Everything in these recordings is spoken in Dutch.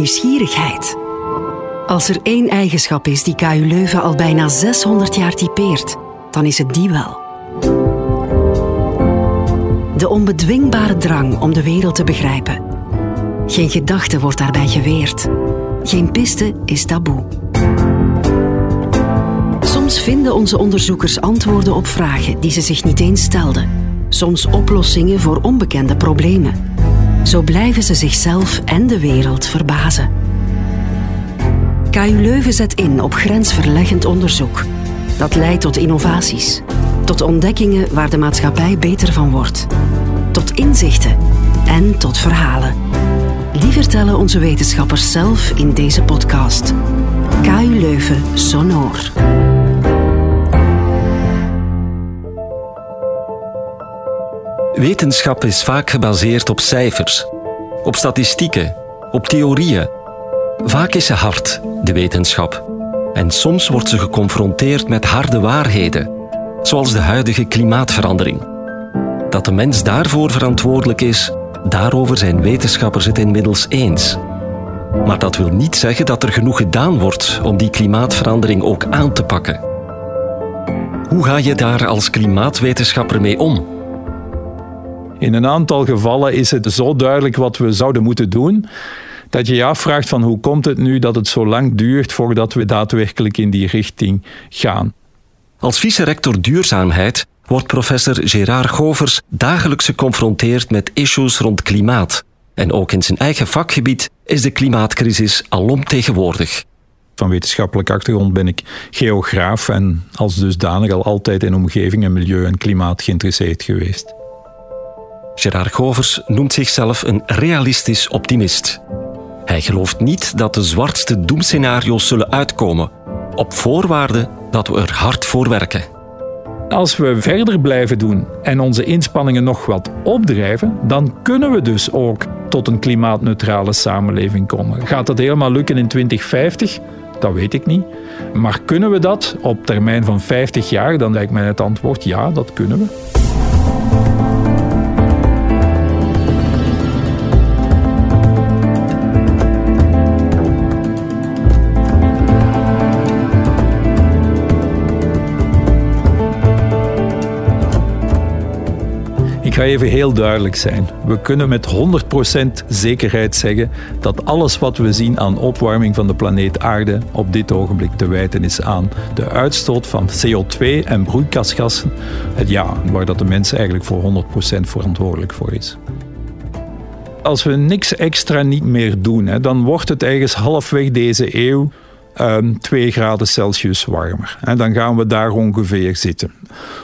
nieuwsgierigheid. Als er één eigenschap is die KU Leuven al bijna 600 jaar typeert, dan is het die wel. De onbedwingbare drang om de wereld te begrijpen. Geen gedachte wordt daarbij geweerd. Geen piste is taboe. Soms vinden onze onderzoekers antwoorden op vragen die ze zich niet eens stelden. Soms oplossingen voor onbekende problemen. Zo blijven ze zichzelf en de wereld verbazen. KU Leuven zet in op grensverleggend onderzoek. Dat leidt tot innovaties, tot ontdekkingen waar de maatschappij beter van wordt, tot inzichten en tot verhalen. Die vertellen onze wetenschappers zelf in deze podcast. KU Leuven Sonor. Wetenschap is vaak gebaseerd op cijfers, op statistieken, op theorieën. Vaak is ze hard, de wetenschap. En soms wordt ze geconfronteerd met harde waarheden, zoals de huidige klimaatverandering. Dat de mens daarvoor verantwoordelijk is, daarover zijn wetenschappers het inmiddels eens. Maar dat wil niet zeggen dat er genoeg gedaan wordt om die klimaatverandering ook aan te pakken. Hoe ga je daar als klimaatwetenschapper mee om? In een aantal gevallen is het zo duidelijk wat we zouden moeten doen, dat je je afvraagt van hoe komt het nu dat het zo lang duurt voordat we daadwerkelijk in die richting gaan. Als vice-rector duurzaamheid wordt professor Gerard Govers dagelijks geconfronteerd met issues rond klimaat. En ook in zijn eigen vakgebied is de klimaatcrisis alomtegenwoordig. Van wetenschappelijke achtergrond ben ik geograaf en als dusdanig al altijd in omgeving en milieu en klimaat geïnteresseerd geweest. Gerard Govers noemt zichzelf een realistisch optimist. Hij gelooft niet dat de zwartste doemscenario's zullen uitkomen, op voorwaarde dat we er hard voor werken. Als we verder blijven doen en onze inspanningen nog wat opdrijven, dan kunnen we dus ook tot een klimaatneutrale samenleving komen. Gaat dat helemaal lukken in 2050? Dat weet ik niet. Maar kunnen we dat op termijn van 50 jaar? Dan lijkt mij het antwoord ja, dat kunnen we. Ga even heel duidelijk zijn. We kunnen met 100% zekerheid zeggen dat alles wat we zien aan opwarming van de planeet Aarde op dit ogenblik te wijten is aan de uitstoot van CO2 en broeikasgassen. Het ja, waar dat de mens eigenlijk voor 100% verantwoordelijk voor is. Als we niks extra niet meer doen, dan wordt het ergens halfweg deze eeuw 2 ehm, graden Celsius warmer. En dan gaan we daar ongeveer zitten.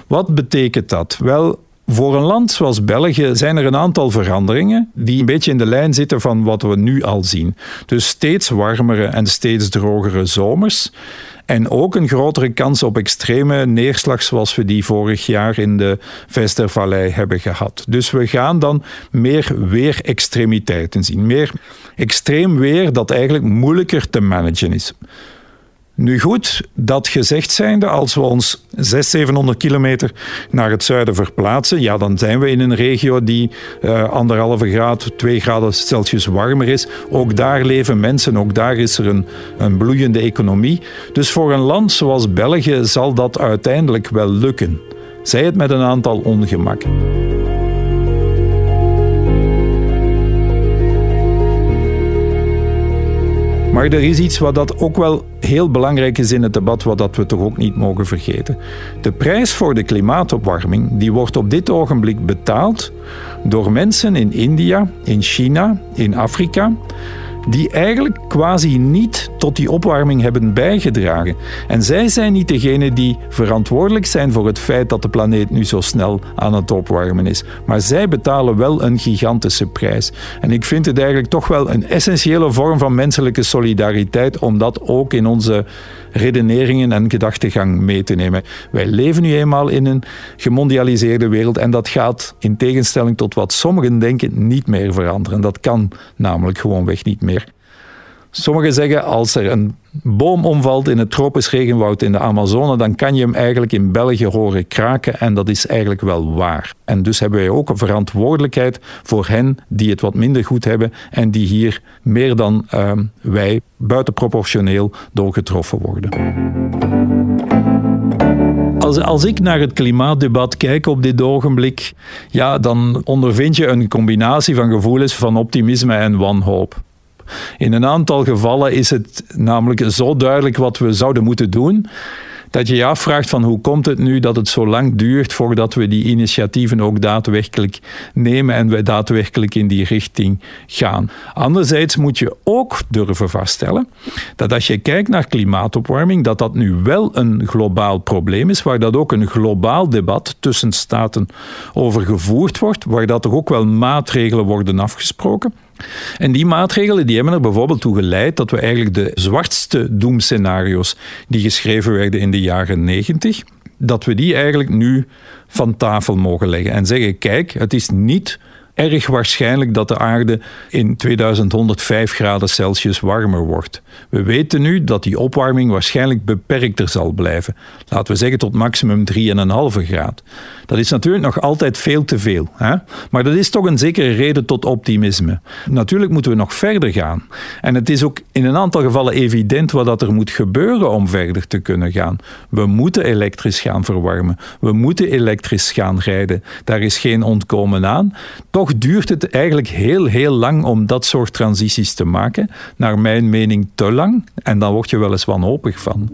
Wat betekent dat? Wel, voor een land zoals België zijn er een aantal veranderingen die een beetje in de lijn zitten van wat we nu al zien. Dus steeds warmere en steeds drogere zomers. En ook een grotere kans op extreme neerslag zoals we die vorig jaar in de Vestervallei hebben gehad. Dus we gaan dan meer weerextremiteiten zien. Meer extreem weer dat eigenlijk moeilijker te managen is. Nu goed, dat gezegd zijnde, als we ons 600, 700 kilometer naar het zuiden verplaatsen, ja, dan zijn we in een regio die uh, anderhalve graad, twee graden Celsius warmer is. Ook daar leven mensen, ook daar is er een, een bloeiende economie. Dus voor een land zoals België zal dat uiteindelijk wel lukken. Zij het met een aantal ongemakken. Maar er is iets wat dat ook wel heel belangrijk is in het debat, wat dat we toch ook niet mogen vergeten. De prijs voor de klimaatopwarming die wordt op dit ogenblik betaald door mensen in India, in China, in Afrika die eigenlijk quasi niet tot die opwarming hebben bijgedragen. En zij zijn niet degene die verantwoordelijk zijn voor het feit dat de planeet nu zo snel aan het opwarmen is. Maar zij betalen wel een gigantische prijs. En ik vind het eigenlijk toch wel een essentiële vorm van menselijke solidariteit om dat ook in onze redeneringen en gedachtegang mee te nemen. Wij leven nu eenmaal in een gemondialiseerde wereld en dat gaat in tegenstelling tot wat sommigen denken niet meer veranderen. Dat kan namelijk gewoonweg niet meer. Sommigen zeggen als er een boom omvalt in het tropisch regenwoud in de Amazone, dan kan je hem eigenlijk in België horen kraken en dat is eigenlijk wel waar. En dus hebben wij ook een verantwoordelijkheid voor hen die het wat minder goed hebben en die hier meer dan uh, wij buitenproportioneel door getroffen worden. Als, als ik naar het klimaatdebat kijk op dit ogenblik, ja, dan ondervind je een combinatie van gevoelens van optimisme en wanhoop. In een aantal gevallen is het namelijk zo duidelijk wat we zouden moeten doen dat je je afvraagt van hoe komt het nu dat het zo lang duurt voordat we die initiatieven ook daadwerkelijk nemen en we daadwerkelijk in die richting gaan. Anderzijds moet je ook durven vaststellen dat als je kijkt naar klimaatopwarming, dat dat nu wel een globaal probleem is, waar dat ook een globaal debat tussen staten over gevoerd wordt, waar dat er ook wel maatregelen worden afgesproken. En die maatregelen die hebben er bijvoorbeeld toe geleid dat we eigenlijk de zwartste doemscenario's die geschreven werden in de jaren 90, dat we die eigenlijk nu van tafel mogen leggen en zeggen: kijk, het is niet erg waarschijnlijk dat de aarde in 2105 graden Celsius warmer wordt. We weten nu dat die opwarming waarschijnlijk beperkter zal blijven. Laten we zeggen tot maximum 3,5 graad. Dat is natuurlijk nog altijd veel te veel. Hè? Maar dat is toch een zekere reden tot optimisme. Natuurlijk moeten we nog verder gaan. En het is ook in een aantal gevallen evident wat er moet gebeuren om verder te kunnen gaan. We moeten elektrisch gaan verwarmen. We moeten elektrisch gaan rijden. Daar is geen ontkomen aan. Toch duurt het eigenlijk heel, heel lang om dat soort transities te maken. Naar mijn mening te lang. En dan word je wel eens wanhopig van.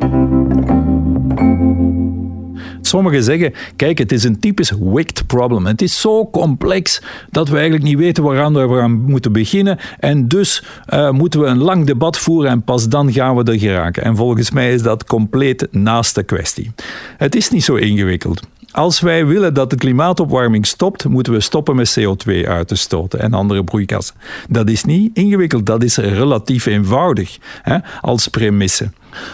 Sommigen zeggen, kijk, het is een typisch wicked problem. Het is zo complex dat we eigenlijk niet weten waaraan we aan moeten beginnen. En dus uh, moeten we een lang debat voeren en pas dan gaan we er geraken. En volgens mij is dat compleet naast de kwestie. Het is niet zo ingewikkeld. Als wij willen dat de klimaatopwarming stopt, moeten we stoppen met CO2 uit te stoten en andere broeikassen. Dat is niet ingewikkeld, dat is relatief eenvoudig hè, als premisse.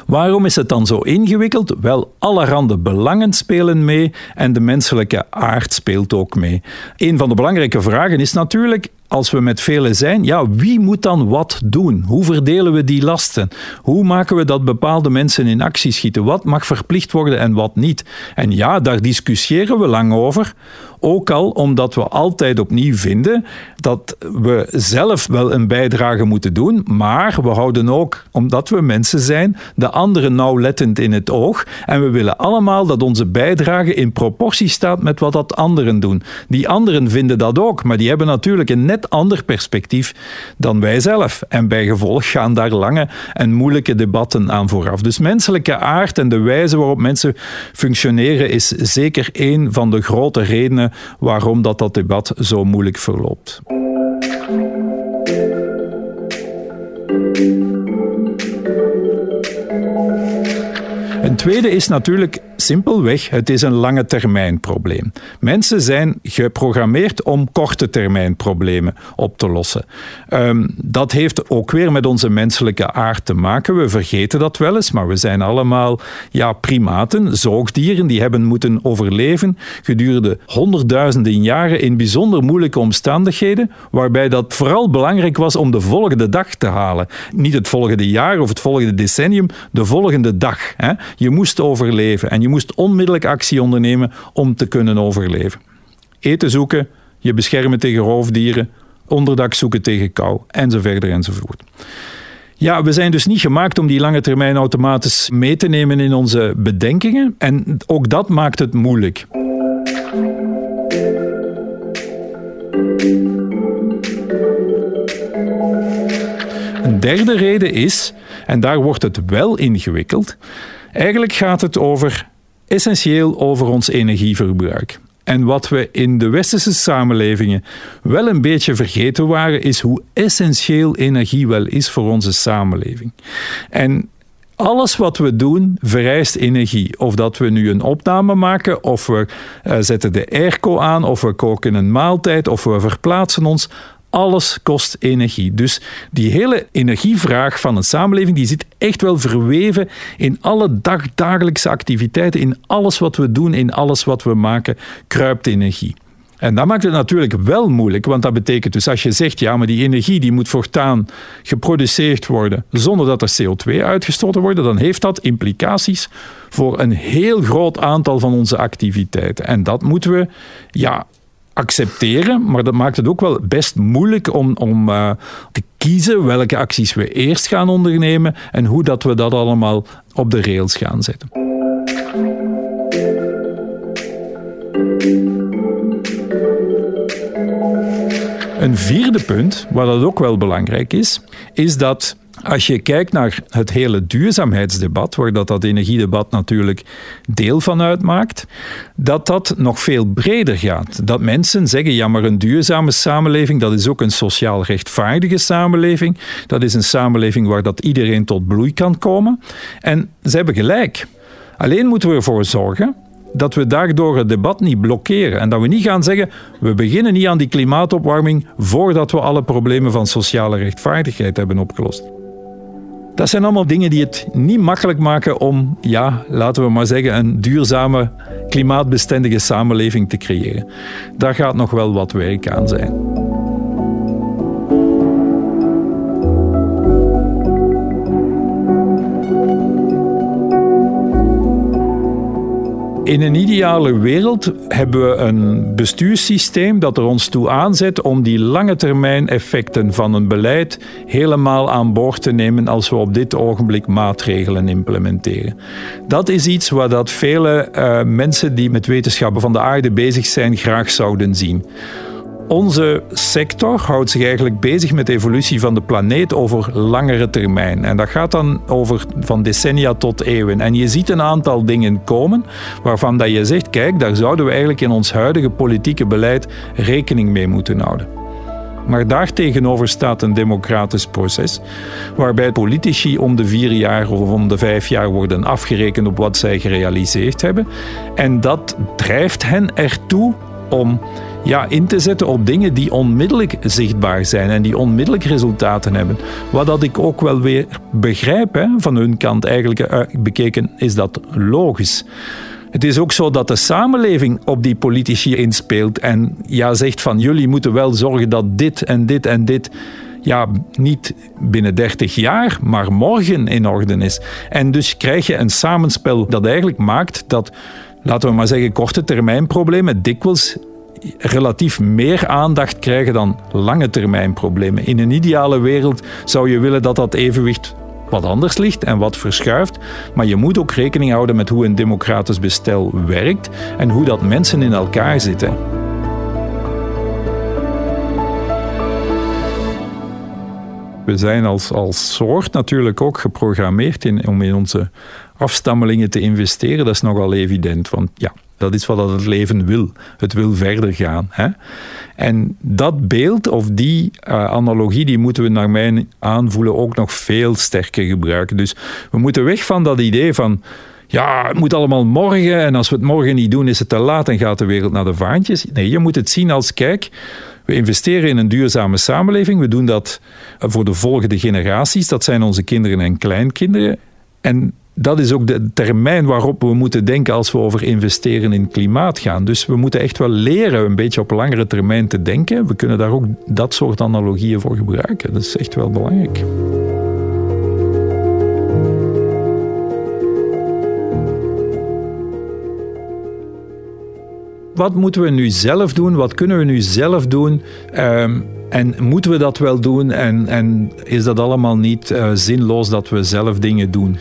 Waarom is het dan zo ingewikkeld? Wel, allerhande belangen spelen mee en de menselijke aard speelt ook mee. Een van de belangrijke vragen is natuurlijk: als we met velen zijn, ja, wie moet dan wat doen? Hoe verdelen we die lasten? Hoe maken we dat bepaalde mensen in actie schieten? Wat mag verplicht worden en wat niet? En ja, daar discussiëren we lang over. Ook al omdat we altijd opnieuw vinden dat we zelf wel een bijdrage moeten doen, maar we houden ook, omdat we mensen zijn, de anderen nauwlettend in het oog. En we willen allemaal dat onze bijdrage in proportie staat met wat dat anderen doen. Die anderen vinden dat ook, maar die hebben natuurlijk een net ander perspectief dan wij zelf. En bij gevolg gaan daar lange en moeilijke debatten aan vooraf. Dus menselijke aard en de wijze waarop mensen functioneren is zeker een van de grote redenen waarom dat, dat debat zo moeilijk verloopt. Een tweede is natuurlijk simpelweg, het is een lange termijn probleem. Mensen zijn geprogrammeerd om korte termijn problemen op te lossen. Um, dat heeft ook weer met onze menselijke aard te maken. We vergeten dat wel eens, maar we zijn allemaal ja, primaten, zoogdieren, die hebben moeten overleven gedurende honderdduizenden jaren in bijzonder moeilijke omstandigheden, waarbij dat vooral belangrijk was om de volgende dag te halen. Niet het volgende jaar of het volgende decennium, de volgende dag. Hè. Je moest overleven en je moest onmiddellijk actie ondernemen om te kunnen overleven. Eten zoeken, je beschermen tegen roofdieren, onderdak zoeken tegen kou, enzovoort enzovoort. Ja, we zijn dus niet gemaakt om die lange termijn automatisch mee te nemen in onze bedenkingen. En ook dat maakt het moeilijk. Een derde reden is, en daar wordt het wel ingewikkeld, eigenlijk gaat het over essentieel over ons energieverbruik. En wat we in de westerse samenlevingen wel een beetje vergeten waren, is hoe essentieel energie wel is voor onze samenleving. En alles wat we doen vereist energie. Of dat we nu een opname maken, of we uh, zetten de airco aan, of we koken een maaltijd, of we verplaatsen ons alles kost energie. Dus die hele energievraag van een samenleving die zit echt wel verweven in alle dag, dagelijkse activiteiten, in alles wat we doen, in alles wat we maken, kruipt energie. En dat maakt het natuurlijk wel moeilijk, want dat betekent dus als je zegt, ja, maar die energie die moet voortaan geproduceerd worden zonder dat er CO2 uitgestoten wordt, dan heeft dat implicaties voor een heel groot aantal van onze activiteiten. En dat moeten we ja, accepteren, maar dat maakt het ook wel best moeilijk om, om uh, te kiezen welke acties we eerst gaan ondernemen en hoe dat we dat allemaal op de rails gaan zetten. Een vierde punt, wat dat ook wel belangrijk is, is dat als je kijkt naar het hele duurzaamheidsdebat, waar dat, dat energiedebat natuurlijk deel van uitmaakt, dat dat nog veel breder gaat. Dat mensen zeggen, ja maar een duurzame samenleving, dat is ook een sociaal rechtvaardige samenleving. Dat is een samenleving waar dat iedereen tot bloei kan komen. En ze hebben gelijk. Alleen moeten we ervoor zorgen dat we daardoor het debat niet blokkeren. En dat we niet gaan zeggen, we beginnen niet aan die klimaatopwarming voordat we alle problemen van sociale rechtvaardigheid hebben opgelost. Dat zijn allemaal dingen die het niet makkelijk maken om, ja, laten we maar zeggen, een duurzame, klimaatbestendige samenleving te creëren. Daar gaat nog wel wat werk aan zijn. In een ideale wereld hebben we een bestuurssysteem dat er ons toe aanzet om die lange termijn effecten van een beleid helemaal aan boord te nemen als we op dit ogenblik maatregelen implementeren. Dat is iets waar dat vele uh, mensen die met wetenschappen van de aarde bezig zijn graag zouden zien. Onze sector houdt zich eigenlijk bezig met de evolutie van de planeet over langere termijn. En dat gaat dan over van decennia tot eeuwen. En je ziet een aantal dingen komen waarvan dat je zegt, kijk, daar zouden we eigenlijk in ons huidige politieke beleid rekening mee moeten houden. Maar daartegenover staat een democratisch proces, waarbij politici om de vier jaar of om de vijf jaar worden afgerekend op wat zij gerealiseerd hebben. En dat drijft hen ertoe om ja, in te zetten op dingen die onmiddellijk zichtbaar zijn en die onmiddellijk resultaten hebben. Wat dat ik ook wel weer begrijp, hè, van hun kant eigenlijk uh, bekeken, is dat logisch. Het is ook zo dat de samenleving op die politici inspeelt en ja, zegt van jullie moeten wel zorgen dat dit en dit en dit ja, niet binnen 30 jaar, maar morgen in orde is. En dus krijg je een samenspel dat eigenlijk maakt dat, laten we maar zeggen, korte termijn problemen dikwijls relatief meer aandacht krijgen dan lange termijn problemen. In een ideale wereld zou je willen dat dat evenwicht wat anders ligt en wat verschuift, maar je moet ook rekening houden met hoe een democratisch bestel werkt en hoe dat mensen in elkaar zitten. We zijn als, als soort natuurlijk ook geprogrammeerd in, om in onze afstammelingen te investeren. Dat is nogal evident, want ja, dat is wat het leven wil. Het wil verder gaan. Hè? En dat beeld of die uh, analogie, die moeten we naar mijn aanvoelen ook nog veel sterker gebruiken. Dus we moeten weg van dat idee van ja, het moet allemaal morgen en als we het morgen niet doen is het te laat en gaat de wereld naar de vaantjes. Nee, je moet het zien als kijk, we investeren in een duurzame samenleving. We doen dat voor de volgende generaties. Dat zijn onze kinderen en kleinkinderen. En dat is ook de termijn waarop we moeten denken als we over investeren in klimaat gaan. Dus we moeten echt wel leren een beetje op langere termijn te denken. We kunnen daar ook dat soort analogieën voor gebruiken. Dat is echt wel belangrijk. Wat moeten we nu zelf doen? Wat kunnen we nu zelf doen? Um, en moeten we dat wel doen? En, en is dat allemaal niet uh, zinloos dat we zelf dingen doen?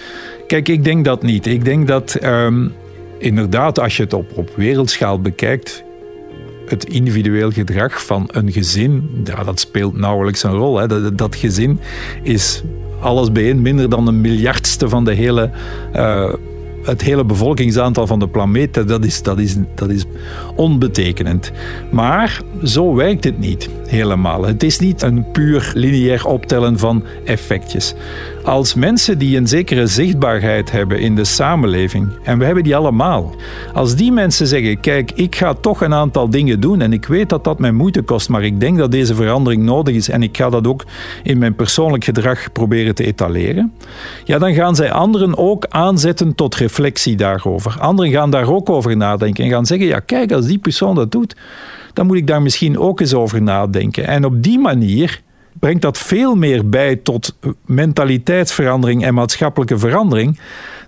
Kijk, ik denk dat niet. Ik denk dat um, inderdaad, als je het op, wereldschaal bekijkt, het individueel gedrag van een gezin, ja, dat speelt nauwelijks een rol. Hè. Dat, dat gezin is alles bijeen minder dan een miljardste van de hele uh, het hele bevolkingsaantal van de planeet, dat is, dat, is, dat is onbetekenend. Maar zo werkt het niet helemaal. Het is niet een puur lineair optellen van effectjes. Als mensen die een zekere zichtbaarheid hebben in de samenleving, en we hebben die allemaal, als die mensen zeggen: Kijk, ik ga toch een aantal dingen doen en ik weet dat dat mij moeite kost, maar ik denk dat deze verandering nodig is en ik ga dat ook in mijn persoonlijk gedrag proberen te etaleren, ja, dan gaan zij anderen ook aanzetten tot reflectie daarover. Anderen gaan daar ook over nadenken en gaan zeggen: Ja, kijk, als die persoon dat doet dan moet ik daar misschien ook eens over nadenken. En op die manier brengt dat veel meer bij tot mentaliteitsverandering en maatschappelijke verandering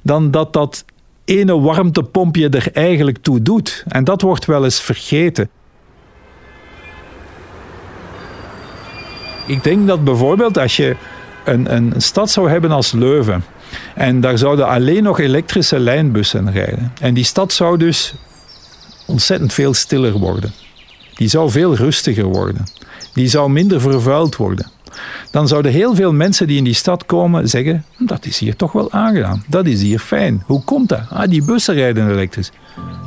dan dat dat ene warmtepompje er eigenlijk toe doet. En dat wordt wel eens vergeten. Ik denk dat bijvoorbeeld als je een, een stad zou hebben als Leuven. En daar zouden alleen nog elektrische lijnbussen rijden. En die stad zou dus ontzettend veel stiller worden. Die zou veel rustiger worden. Die zou minder vervuild worden dan zouden heel veel mensen die in die stad komen zeggen: dat is hier toch wel aangenaam, dat is hier fijn. Hoe komt dat? Ah, die bussen rijden elektrisch.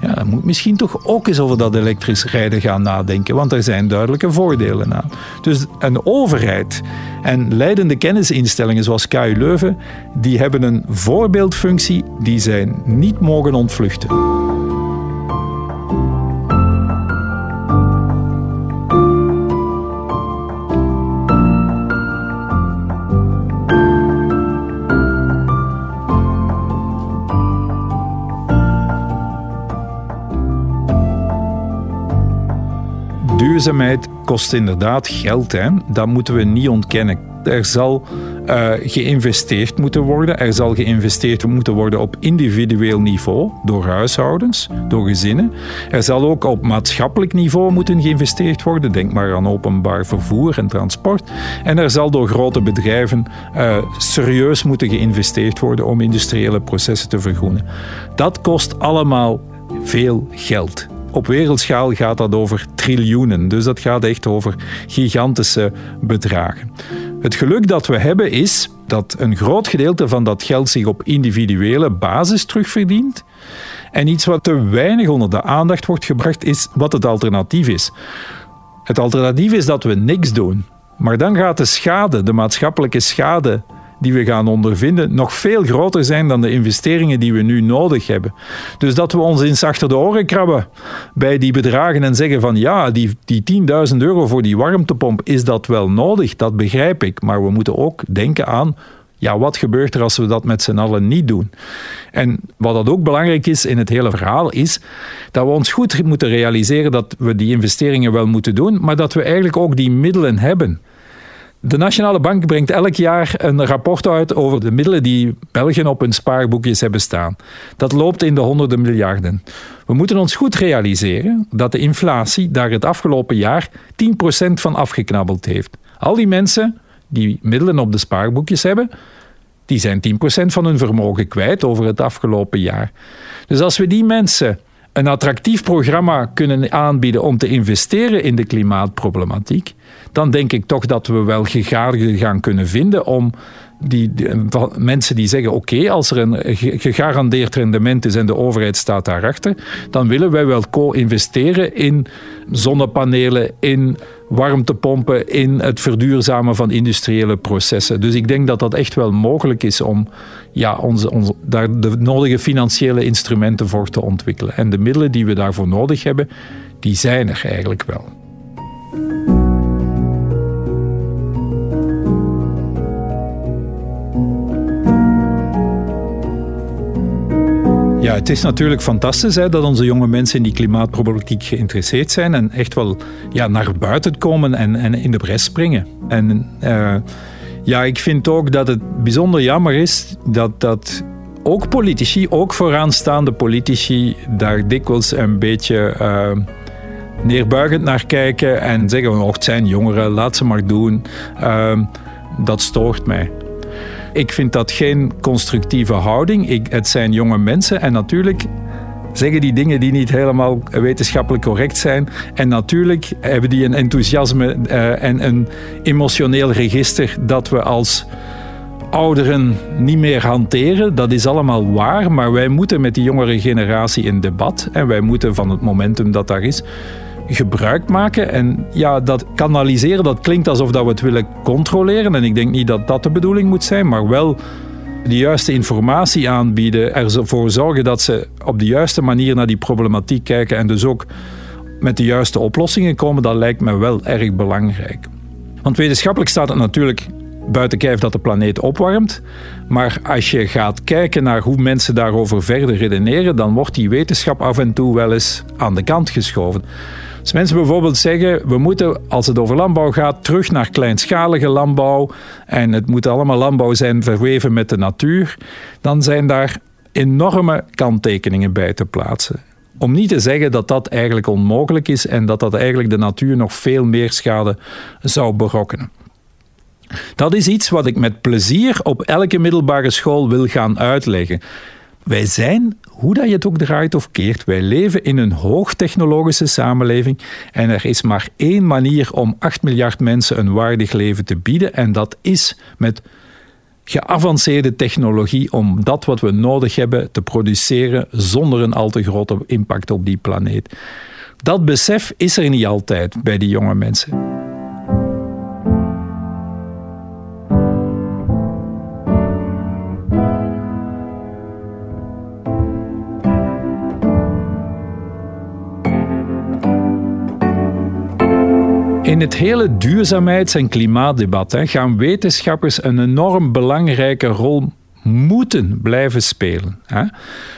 Ja, dan moet misschien toch ook eens over dat elektrisch rijden gaan nadenken, want er zijn duidelijke voordelen aan. Dus een overheid en leidende kennisinstellingen zoals KU Leuven, die hebben een voorbeeldfunctie die zij niet mogen ontvluchten. Duurzaamheid kost inderdaad geld. Hè. Dat moeten we niet ontkennen. Er zal uh, geïnvesteerd moeten worden. Er zal geïnvesteerd moeten worden op individueel niveau door huishoudens, door gezinnen. Er zal ook op maatschappelijk niveau moeten geïnvesteerd worden. Denk maar aan openbaar vervoer en transport. En er zal door grote bedrijven uh, serieus moeten geïnvesteerd worden om industriële processen te vergroenen. Dat kost allemaal veel geld. Op wereldschaal gaat dat over triljoenen. Dus dat gaat echt over gigantische bedragen. Het geluk dat we hebben is dat een groot gedeelte van dat geld zich op individuele basis terugverdient. En iets wat te weinig onder de aandacht wordt gebracht is wat het alternatief is. Het alternatief is dat we niks doen. Maar dan gaat de schade, de maatschappelijke schade die we gaan ondervinden nog veel groter zijn dan de investeringen die we nu nodig hebben. Dus dat we ons eens achter de oren krabben bij die bedragen en zeggen van ja, die, die 10.000 euro voor die warmtepomp, is dat wel nodig? Dat begrijp ik. Maar we moeten ook denken aan ja, wat gebeurt er als we dat met z'n allen niet doen? En wat dat ook belangrijk is in het hele verhaal, is dat we ons goed moeten realiseren dat we die investeringen wel moeten doen, maar dat we eigenlijk ook die middelen hebben. De Nationale Bank brengt elk jaar een rapport uit over de middelen die Belgen op hun spaarboekjes hebben staan. Dat loopt in de honderden miljarden. We moeten ons goed realiseren dat de inflatie daar het afgelopen jaar 10% van afgeknabbeld heeft. Al die mensen die middelen op de spaarboekjes hebben, die zijn 10% van hun vermogen kwijt over het afgelopen jaar. Dus als we die mensen een attractief programma kunnen aanbieden om te investeren in de klimaatproblematiek, dan denk ik toch dat we wel gegadigden gaan kunnen vinden om die, mensen die zeggen: oké, als er een gegarandeerd rendement is en de overheid staat daarachter, dan willen wij wel co-investeren in zonnepanelen, in warmtepompen, in het verduurzamen van industriële processen. Dus ik denk dat dat echt wel mogelijk is om ja, onze, onze, daar de nodige financiële instrumenten voor te ontwikkelen. En de middelen die we daarvoor nodig hebben, die zijn er eigenlijk wel. Ja, het is natuurlijk fantastisch hè, dat onze jonge mensen in die klimaatproblematiek geïnteresseerd zijn en echt wel ja, naar buiten komen en, en in de bres springen. En uh, ja, ik vind ook dat het bijzonder jammer is dat, dat ook politici, ook vooraanstaande politici, daar dikwijls een beetje uh, neerbuigend naar kijken en zeggen: oh, het zijn jongeren, laat ze maar doen. Uh, dat stoort mij. Ik vind dat geen constructieve houding. Ik, het zijn jonge mensen en natuurlijk zeggen die dingen die niet helemaal wetenschappelijk correct zijn. En natuurlijk hebben die een enthousiasme uh, en een emotioneel register dat we als ouderen niet meer hanteren. Dat is allemaal waar, maar wij moeten met die jongere generatie in debat en wij moeten van het momentum dat daar is gebruik maken. En ja, dat kanaliseren, dat klinkt alsof dat we het willen controleren. En ik denk niet dat dat de bedoeling moet zijn, maar wel de juiste informatie aanbieden, ervoor zorgen dat ze op de juiste manier naar die problematiek kijken en dus ook met de juiste oplossingen komen, dat lijkt me wel erg belangrijk. Want wetenschappelijk staat het natuurlijk buiten kijf dat de planeet opwarmt. Maar als je gaat kijken naar hoe mensen daarover verder redeneren, dan wordt die wetenschap af en toe wel eens aan de kant geschoven. Als mensen bijvoorbeeld zeggen, we moeten, als het over landbouw gaat, terug naar kleinschalige landbouw en het moet allemaal landbouw zijn verweven met de natuur, dan zijn daar enorme kanttekeningen bij te plaatsen. Om niet te zeggen dat dat eigenlijk onmogelijk is en dat dat eigenlijk de natuur nog veel meer schade zou berokkenen. Dat is iets wat ik met plezier op elke middelbare school wil gaan uitleggen. Wij zijn, hoe dat je het ook draait of keert, wij leven in een hoogtechnologische samenleving en er is maar één manier om 8 miljard mensen een waardig leven te bieden en dat is met geavanceerde technologie om dat wat we nodig hebben te produceren zonder een al te grote impact op die planeet. Dat besef is er niet altijd bij die jonge mensen. Het hele duurzaamheids- en klimaatdebat hè, gaan wetenschappers een enorm belangrijke rol moeten blijven spelen. Hè.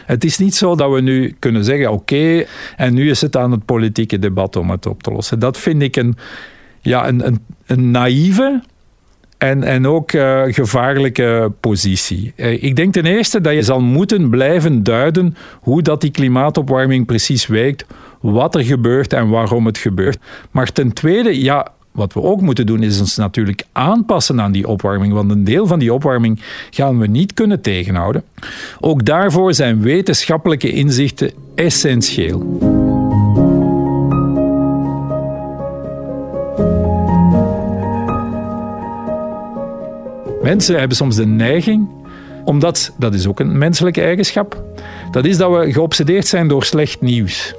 Het is niet zo dat we nu kunnen zeggen: oké, en nu is het aan het politieke debat om het op te lossen. Dat vind ik een, ja, een, een, een naïeve en, en ook uh, gevaarlijke positie. Uh, ik denk ten eerste dat je zal moeten blijven duiden hoe dat die klimaatopwarming precies werkt, wat er gebeurt en waarom het gebeurt. Maar ten tweede, ja, wat we ook moeten doen, is ons natuurlijk aanpassen aan die opwarming. Want een deel van die opwarming gaan we niet kunnen tegenhouden. Ook daarvoor zijn wetenschappelijke inzichten essentieel. Mensen hebben soms de neiging, omdat dat is ook een menselijke eigenschap, dat is dat we geobsedeerd zijn door slecht nieuws.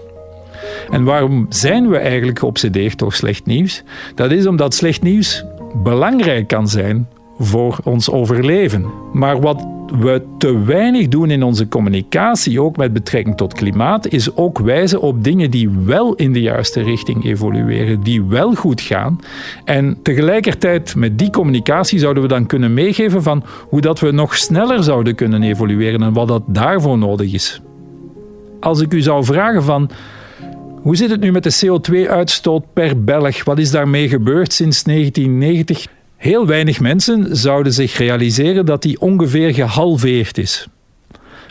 En waarom zijn we eigenlijk geobsedeerd door slecht nieuws? Dat is omdat slecht nieuws belangrijk kan zijn voor ons overleven. Maar wat we te weinig doen in onze communicatie, ook met betrekking tot klimaat, is ook wijzen op dingen die wel in de juiste richting evolueren, die wel goed gaan. En tegelijkertijd met die communicatie zouden we dan kunnen meegeven van hoe dat we nog sneller zouden kunnen evolueren en wat dat daarvoor nodig is. Als ik u zou vragen van hoe zit het nu met de CO2-uitstoot per Belg? Wat is daarmee gebeurd sinds 1990? Heel weinig mensen zouden zich realiseren dat die ongeveer gehalveerd is.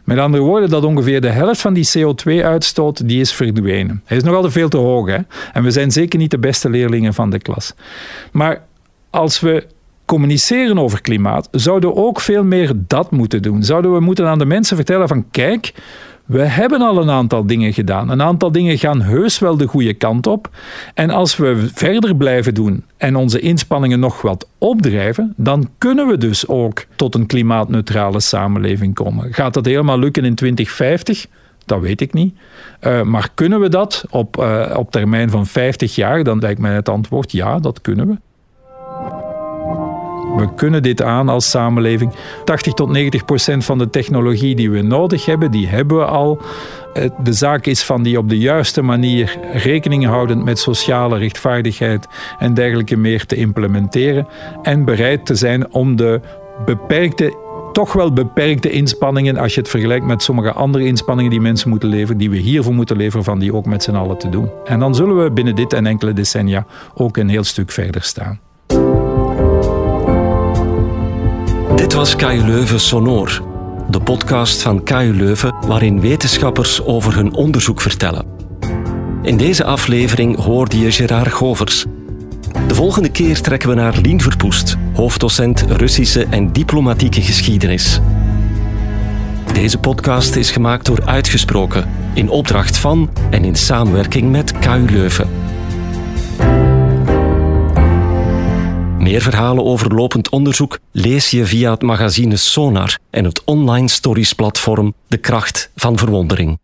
Met andere woorden, dat ongeveer de helft van die CO2-uitstoot die is verdwenen. Hij is nog altijd veel te hoog. Hè? En we zijn zeker niet de beste leerlingen van de klas. Maar als we communiceren over klimaat, zouden we ook veel meer dat moeten doen. Zouden we moeten aan de mensen vertellen van kijk, we hebben al een aantal dingen gedaan. Een aantal dingen gaan heus wel de goede kant op. En als we verder blijven doen en onze inspanningen nog wat opdrijven, dan kunnen we dus ook tot een klimaatneutrale samenleving komen. Gaat dat helemaal lukken in 2050? Dat weet ik niet. Uh, maar kunnen we dat op, uh, op termijn van 50 jaar? Dan lijkt mij het antwoord ja, dat kunnen we. We kunnen dit aan als samenleving. 80 tot 90 procent van de technologie die we nodig hebben, die hebben we al. Eh, de zaak is van die op de juiste manier rekening houdend met sociale rechtvaardigheid en dergelijke meer te implementeren. En bereid te zijn om de beperkte toch wel beperkte inspanningen, als je het vergelijkt met sommige andere inspanningen die mensen moeten leveren, die we hiervoor moeten leveren, van die ook met z'n allen te doen. En dan zullen we binnen dit en enkele decennia ook een heel stuk verder staan. Dit was KU Leuven Sonor, de podcast van KU Leuven waarin wetenschappers over hun onderzoek vertellen. In deze aflevering hoorde je Gerard Govers. De volgende keer trekken we naar Lien Verpoest, hoofddocent Russische en diplomatieke geschiedenis. Deze podcast is gemaakt door Uitgesproken, in opdracht van en in samenwerking met KU Leuven. Meer verhalen over lopend onderzoek lees je via het magazine Sonar en het online stories platform De Kracht van Verwondering.